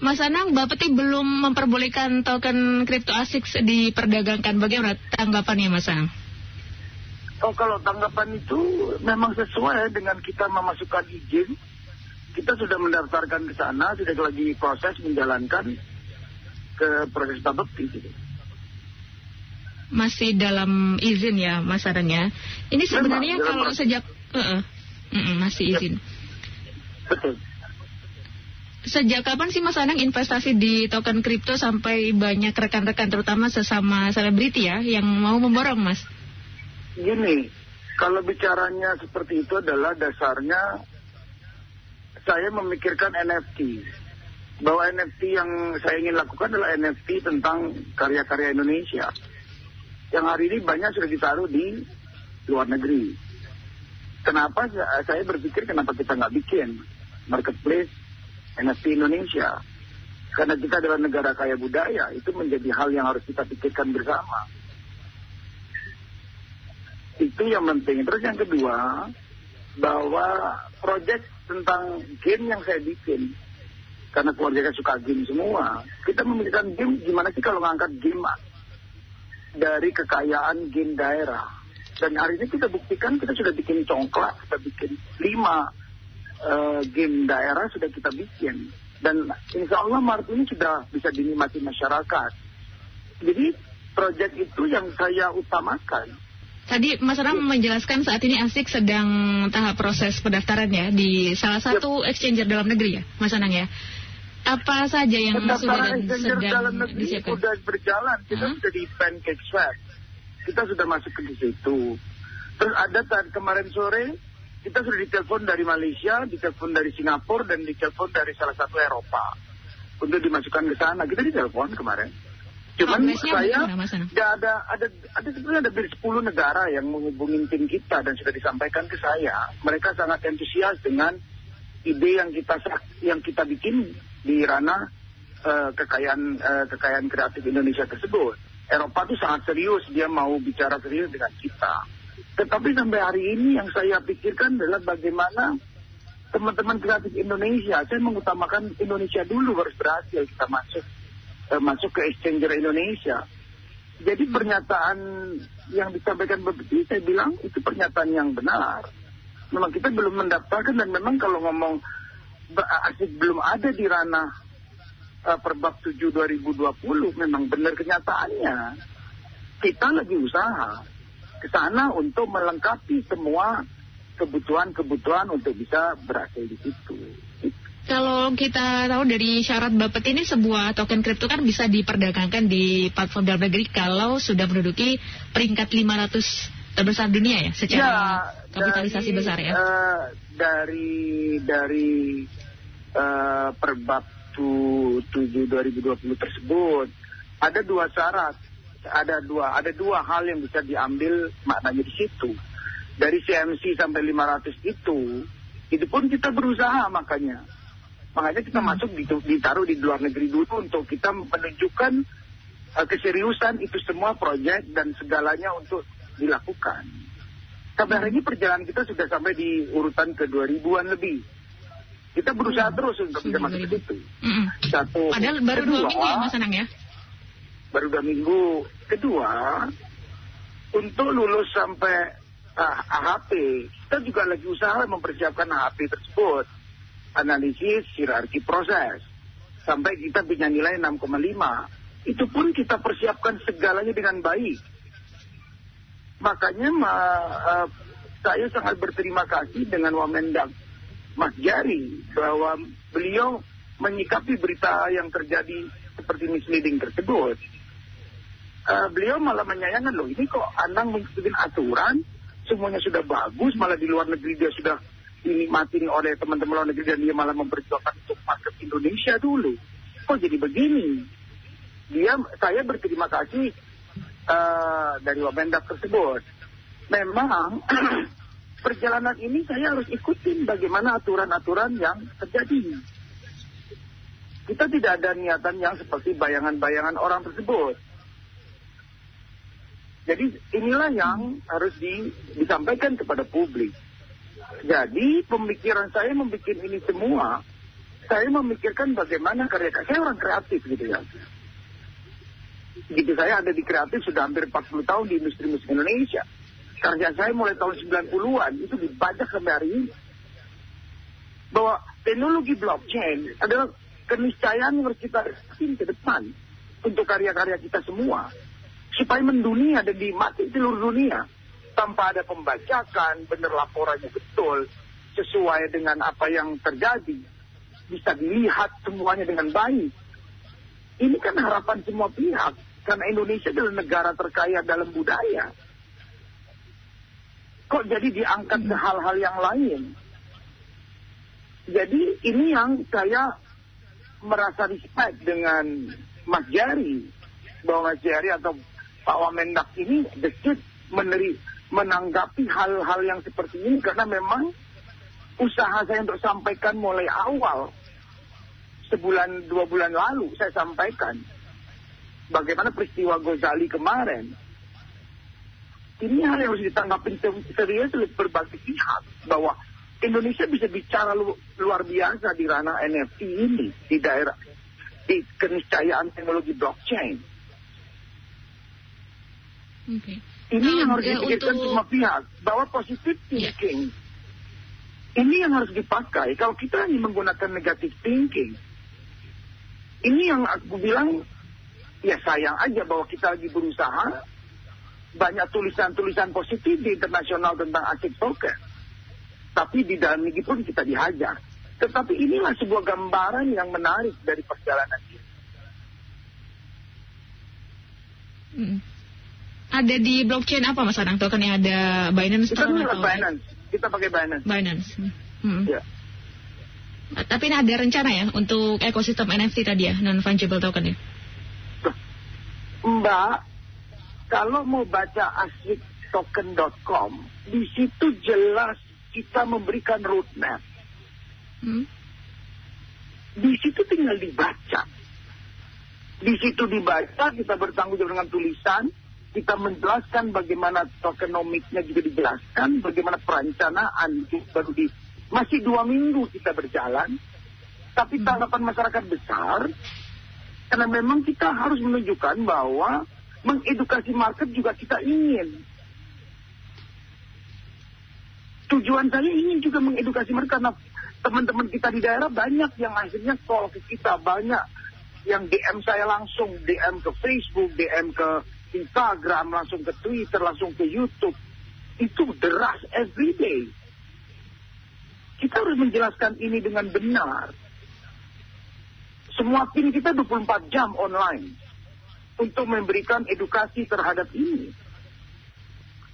Mas Anang, Bapeti belum memperbolehkan token kripto asik diperdagangkan. Bagaimana tanggapannya Mas Anang? Oh kalau tanggapan itu memang sesuai dengan kita memasukkan izin. Kita sudah mendaftarkan ke sana, sudah lagi proses menjalankan ke proses Bapeti. Gitu. Masih dalam izin ya Mas Anang ya. Ini sebenarnya memang, kalau sejak... Uh -uh, uh -uh, masih izin. Betul. Sejak kapan sih Mas Anang investasi di token kripto sampai banyak rekan-rekan terutama sesama selebriti ya yang mau memborong Mas? Gini, kalau bicaranya seperti itu adalah dasarnya saya memikirkan NFT. Bahwa NFT yang saya ingin lakukan adalah NFT tentang karya-karya Indonesia. Yang hari ini banyak sudah ditaruh di luar negeri. Kenapa saya berpikir kenapa kita nggak bikin marketplace NFT Indonesia. Karena kita adalah negara kaya budaya, itu menjadi hal yang harus kita pikirkan bersama. Itu yang penting. Terus yang kedua, bahwa proyek tentang game yang saya bikin, karena keluarga saya suka game semua, kita memikirkan game gimana sih kalau ngangkat game dari kekayaan game daerah. Dan hari ini kita buktikan kita sudah bikin congklak, kita bikin lima uh, game daerah sudah kita bikin dan insya Allah Maret ini sudah bisa dinikmati masyarakat. Jadi proyek itu yang saya utamakan. Tadi Mas Ram menjelaskan saat ini ASIK sedang tahap proses pendaftaran ya di salah satu yep. exchanger dalam negeri ya, Mas Anang ya. Apa saja yang sudah dan sedang dalam negeri disiapkan? sudah berjalan. Kita huh? sudah di pancake swap. Kita sudah masuk ke situ. Terus ada kemarin sore kita sudah ditelepon dari Malaysia, ditelepon dari Singapura, dan ditelepon dari salah satu Eropa untuk dimasukkan ke sana. Kita ditelepon kemarin. Cuman oh, saya nggak ada ada ada sebenarnya ada dari 10 negara yang menghubungi tim kita dan sudah disampaikan ke saya. Mereka sangat antusias dengan ide yang kita yang kita bikin di ranah uh, kekayaan uh, kekayaan kreatif Indonesia tersebut. Eropa itu sangat serius, dia mau bicara serius dengan kita. Tetapi sampai hari ini yang saya pikirkan adalah bagaimana teman-teman kreatif Indonesia, saya mengutamakan Indonesia dulu harus berhasil kita masuk eh, masuk ke exchanger Indonesia. Jadi pernyataan yang disampaikan begitu saya bilang itu pernyataan yang benar. Memang kita belum mendaftarkan dan memang kalau ngomong asik belum ada di ranah uh, Perbab 7 2020 memang benar kenyataannya. Kita lagi usaha ke sana untuk melengkapi semua kebutuhan-kebutuhan untuk bisa berhasil di situ. Kalau kita tahu dari syarat Bapak ini sebuah token kripto kan bisa diperdagangkan di platform dalam negeri kalau sudah menduduki peringkat 500 terbesar dunia ya secara ya, kapitalisasi dari, besar ya. Uh, dari dari uh, perbab 7 2020 tersebut ada dua syarat ada dua ada dua hal yang bisa diambil maknanya di situ. Dari CMC sampai 500 itu, itu pun kita berusaha makanya. Makanya kita hmm. masuk ditaruh di luar negeri dulu untuk kita menunjukkan uh, keseriusan itu semua proyek dan segalanya untuk dilakukan. Sampai hari ini perjalanan kita sudah sampai di urutan ke 2000-an lebih. Kita berusaha hmm. terus untuk bisa masuk ke situ. Hmm. Satu. Padahal baru kedua, dua minggu ya Mas Anang ya? Baru dua minggu. Kedua, untuk lulus sampai uh, ah, AHP, kita juga lagi usaha mempersiapkan AHP tersebut. Analisis hierarki proses. Sampai kita punya nilai 6,5. Itu pun kita persiapkan segalanya dengan baik. Makanya ma, uh, saya sangat berterima kasih dengan Wamendak Mas Jari bahwa beliau menyikapi berita yang terjadi seperti misleading tersebut uh, beliau malah menyayangkan loh ini kok Anang mengikuti aturan? Semuanya sudah bagus malah di luar negeri dia sudah dinikmati oleh teman-teman luar negeri dan dia malah memperjuangkan untuk market Indonesia dulu. Kok jadi begini? Dia saya berterima kasih uh, dari Wamendak tersebut. Memang perjalanan ini saya harus ikutin bagaimana aturan-aturan yang terjadi. Kita tidak ada niatan yang seperti bayangan-bayangan orang tersebut jadi inilah yang harus di, disampaikan kepada publik. Jadi pemikiran saya membuat ini semua saya memikirkan bagaimana karya saya orang kreatif gitu ya. Gitu saya ada di kreatif sudah hampir 40 tahun di industri musik Indonesia. Karya saya mulai tahun 90-an itu dibajak sampai hari ini. Bahwa teknologi blockchain adalah keniscayaan yang harus kita ke depan untuk karya-karya kita semua. Supaya mendunia dan dimati seluruh dunia. Tanpa ada pembajakan, benar laporannya betul, sesuai dengan apa yang terjadi. Bisa dilihat semuanya dengan baik. Ini kan harapan semua pihak. Karena Indonesia adalah negara terkaya dalam budaya kok jadi diangkat ke hal-hal yang lain. Jadi ini yang saya merasa respect dengan Mas Jari. Bahwa Mas Jari atau Pak Wamendak ini dekat meneri, menanggapi hal-hal yang seperti ini karena memang usaha saya untuk sampaikan mulai awal sebulan dua bulan lalu saya sampaikan bagaimana peristiwa Gozali kemarin ini hal yang harus ditanggapi serius oleh berbagai pihak bahwa Indonesia bisa bicara lu, luar biasa di ranah NFT ini di daerah di keniscayaan teknologi blockchain. Okay. Ini nah, yang harus ya, dipikirkan untuk... semua pihak bahwa positif ya. thinking yeah. ini yang harus dipakai. Kalau kita hanya menggunakan negatif thinking, ini yang aku bilang ya sayang aja bahwa kita lagi berusaha banyak tulisan-tulisan positif di internasional tentang asik poker. Tapi di dalam negeri pun kita dihajar. Tetapi inilah sebuah gambaran yang menarik dari perjalanan ini. Ada di blockchain apa Mas Anang? Token yang ada Binance? Kita atau Binance. Kita pakai Binance. Binance. Hmm. Ya. Tapi ini ada rencana ya untuk ekosistem NFT tadi ya, non-fungible token ya? Mbak, kalau mau baca asiktoken.com, di situ jelas kita memberikan roadmap. Hmm? Di situ tinggal dibaca. Di situ dibaca, kita bertanggung jawab dengan tulisan, kita menjelaskan bagaimana tokenomiknya juga dijelaskan, bagaimana perencanaan baru di masih dua minggu kita berjalan, tapi tanggapan masyarakat besar, karena memang kita harus menunjukkan bahwa mengedukasi market juga kita ingin. Tujuan saya ingin juga mengedukasi mereka karena teman-teman kita di daerah banyak yang akhirnya call ke kita, banyak yang DM saya langsung, DM ke Facebook, DM ke Instagram, langsung ke Twitter, langsung ke YouTube. Itu deras everyday. Kita harus menjelaskan ini dengan benar. Semua tim kita 24 jam online untuk memberikan edukasi terhadap ini.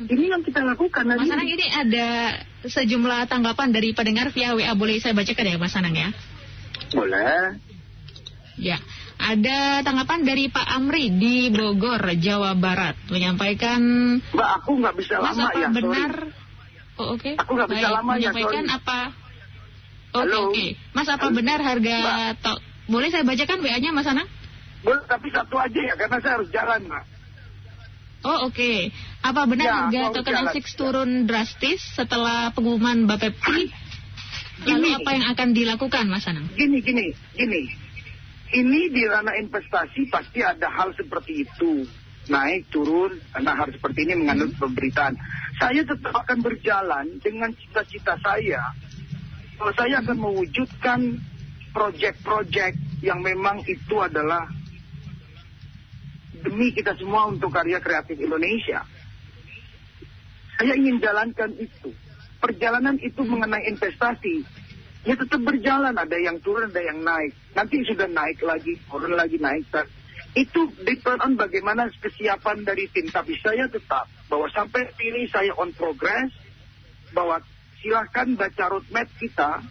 Ini yang kita lakukan. Mas Anang ini ada sejumlah tanggapan dari pendengar via WA. Boleh saya bacakan ya Mas Anang ya? Boleh. Ya, ada tanggapan dari Pak Amri di Bogor, Jawa Barat. Menyampaikan... Mbak, aku nggak bisa Mas lama apa ya, benar... Sorry. Oh, oke. Okay. Aku nggak bisa lama ya, Menyampaikan apa... Oke, okay, oke. Okay. Mas, apa Halo? benar harga... To... Boleh saya bacakan WA-nya, Mas Anang? Boleh, tapi satu aja ya, karena saya harus jalan, Mbak. Oh oke. Okay. Apa benar ya, harga token ASICS turun drastis setelah pengumuman Bapepti? Lalu apa yang akan dilakukan Mas Anang? Gini, gini, gini. Ini di ranah investasi pasti ada hal seperti itu. Naik, turun, karena harus seperti ini mengandung hmm. pemberitaan. Saya tetap akan berjalan dengan cita-cita saya. Kalau saya akan mewujudkan proyek-proyek yang memang itu adalah demi kita semua untuk karya kreatif Indonesia. Saya ingin jalankan itu. Perjalanan itu mengenai investasi. Ya tetap berjalan, ada yang turun, ada yang naik. Nanti sudah naik lagi, turun lagi, naik. Itu depend bagaimana kesiapan dari tim. Tapi saya tetap bahwa sampai ini saya on progress, bahwa silahkan baca roadmap kita,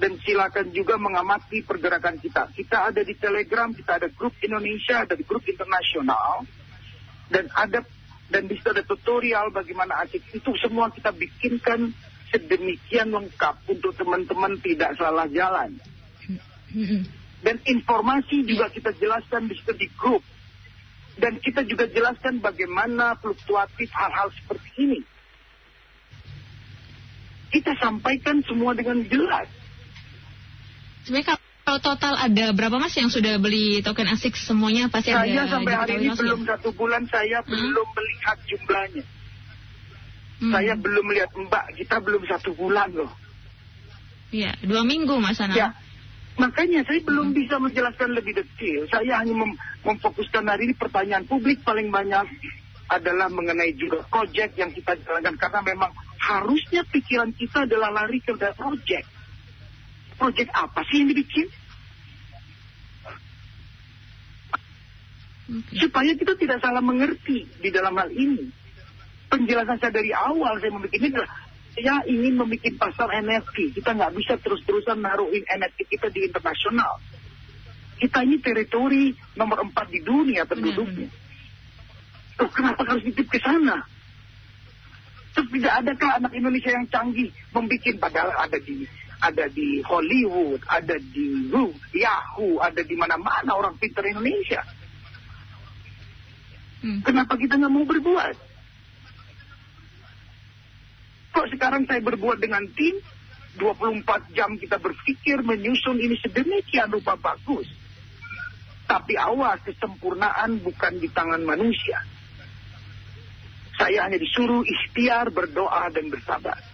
dan silakan juga mengamati pergerakan kita. Kita ada di Telegram, kita ada grup Indonesia, ada di grup internasional, dan ada dan situ ada tutorial bagaimana asik itu semua kita bikinkan sedemikian lengkap untuk teman-teman tidak salah jalan. Dan informasi juga kita jelaskan di situ di grup. Dan kita juga jelaskan bagaimana fluktuatif hal-hal seperti ini. Kita sampaikan semua dengan jelas sebenarnya Kalau total ada berapa mas yang sudah beli token ASIC semuanya pasti saya ada Saya sampai hari ini belum ya? satu bulan saya hmm? belum melihat jumlahnya. Hmm. Saya belum melihat mbak kita belum satu bulan loh. Iya, dua minggu mas Anam. Ya, makanya saya belum hmm. bisa menjelaskan lebih detail. Saya hanya mem memfokuskan hari ini pertanyaan publik paling banyak adalah mengenai juga proyek yang kita jalankan karena memang harusnya pikiran kita adalah lari ke proyek. Proyek apa sih yang dibikin? Okay. Supaya kita tidak salah mengerti di dalam hal ini. Penjelasan saya dari awal saya membuat ini adalah saya ingin membuat pasar NFT. Kita nggak bisa terus-terusan naruhin NFT kita di internasional. Kita ini teritori nomor empat di dunia penduduknya. Loh, kenapa harus titip ke sana? Terus tidak adakah anak Indonesia yang canggih membuat padahal ada di ada di Hollywood, ada di Yahoo, ada di mana-mana orang pintar Indonesia. Hmm. Kenapa kita nggak mau berbuat? Kok sekarang saya berbuat dengan tim, 24 jam kita berpikir menyusun ini sedemikian rupa bagus. Tapi awas, kesempurnaan bukan di tangan manusia. Saya hanya disuruh ikhtiar, berdoa, dan bersabar.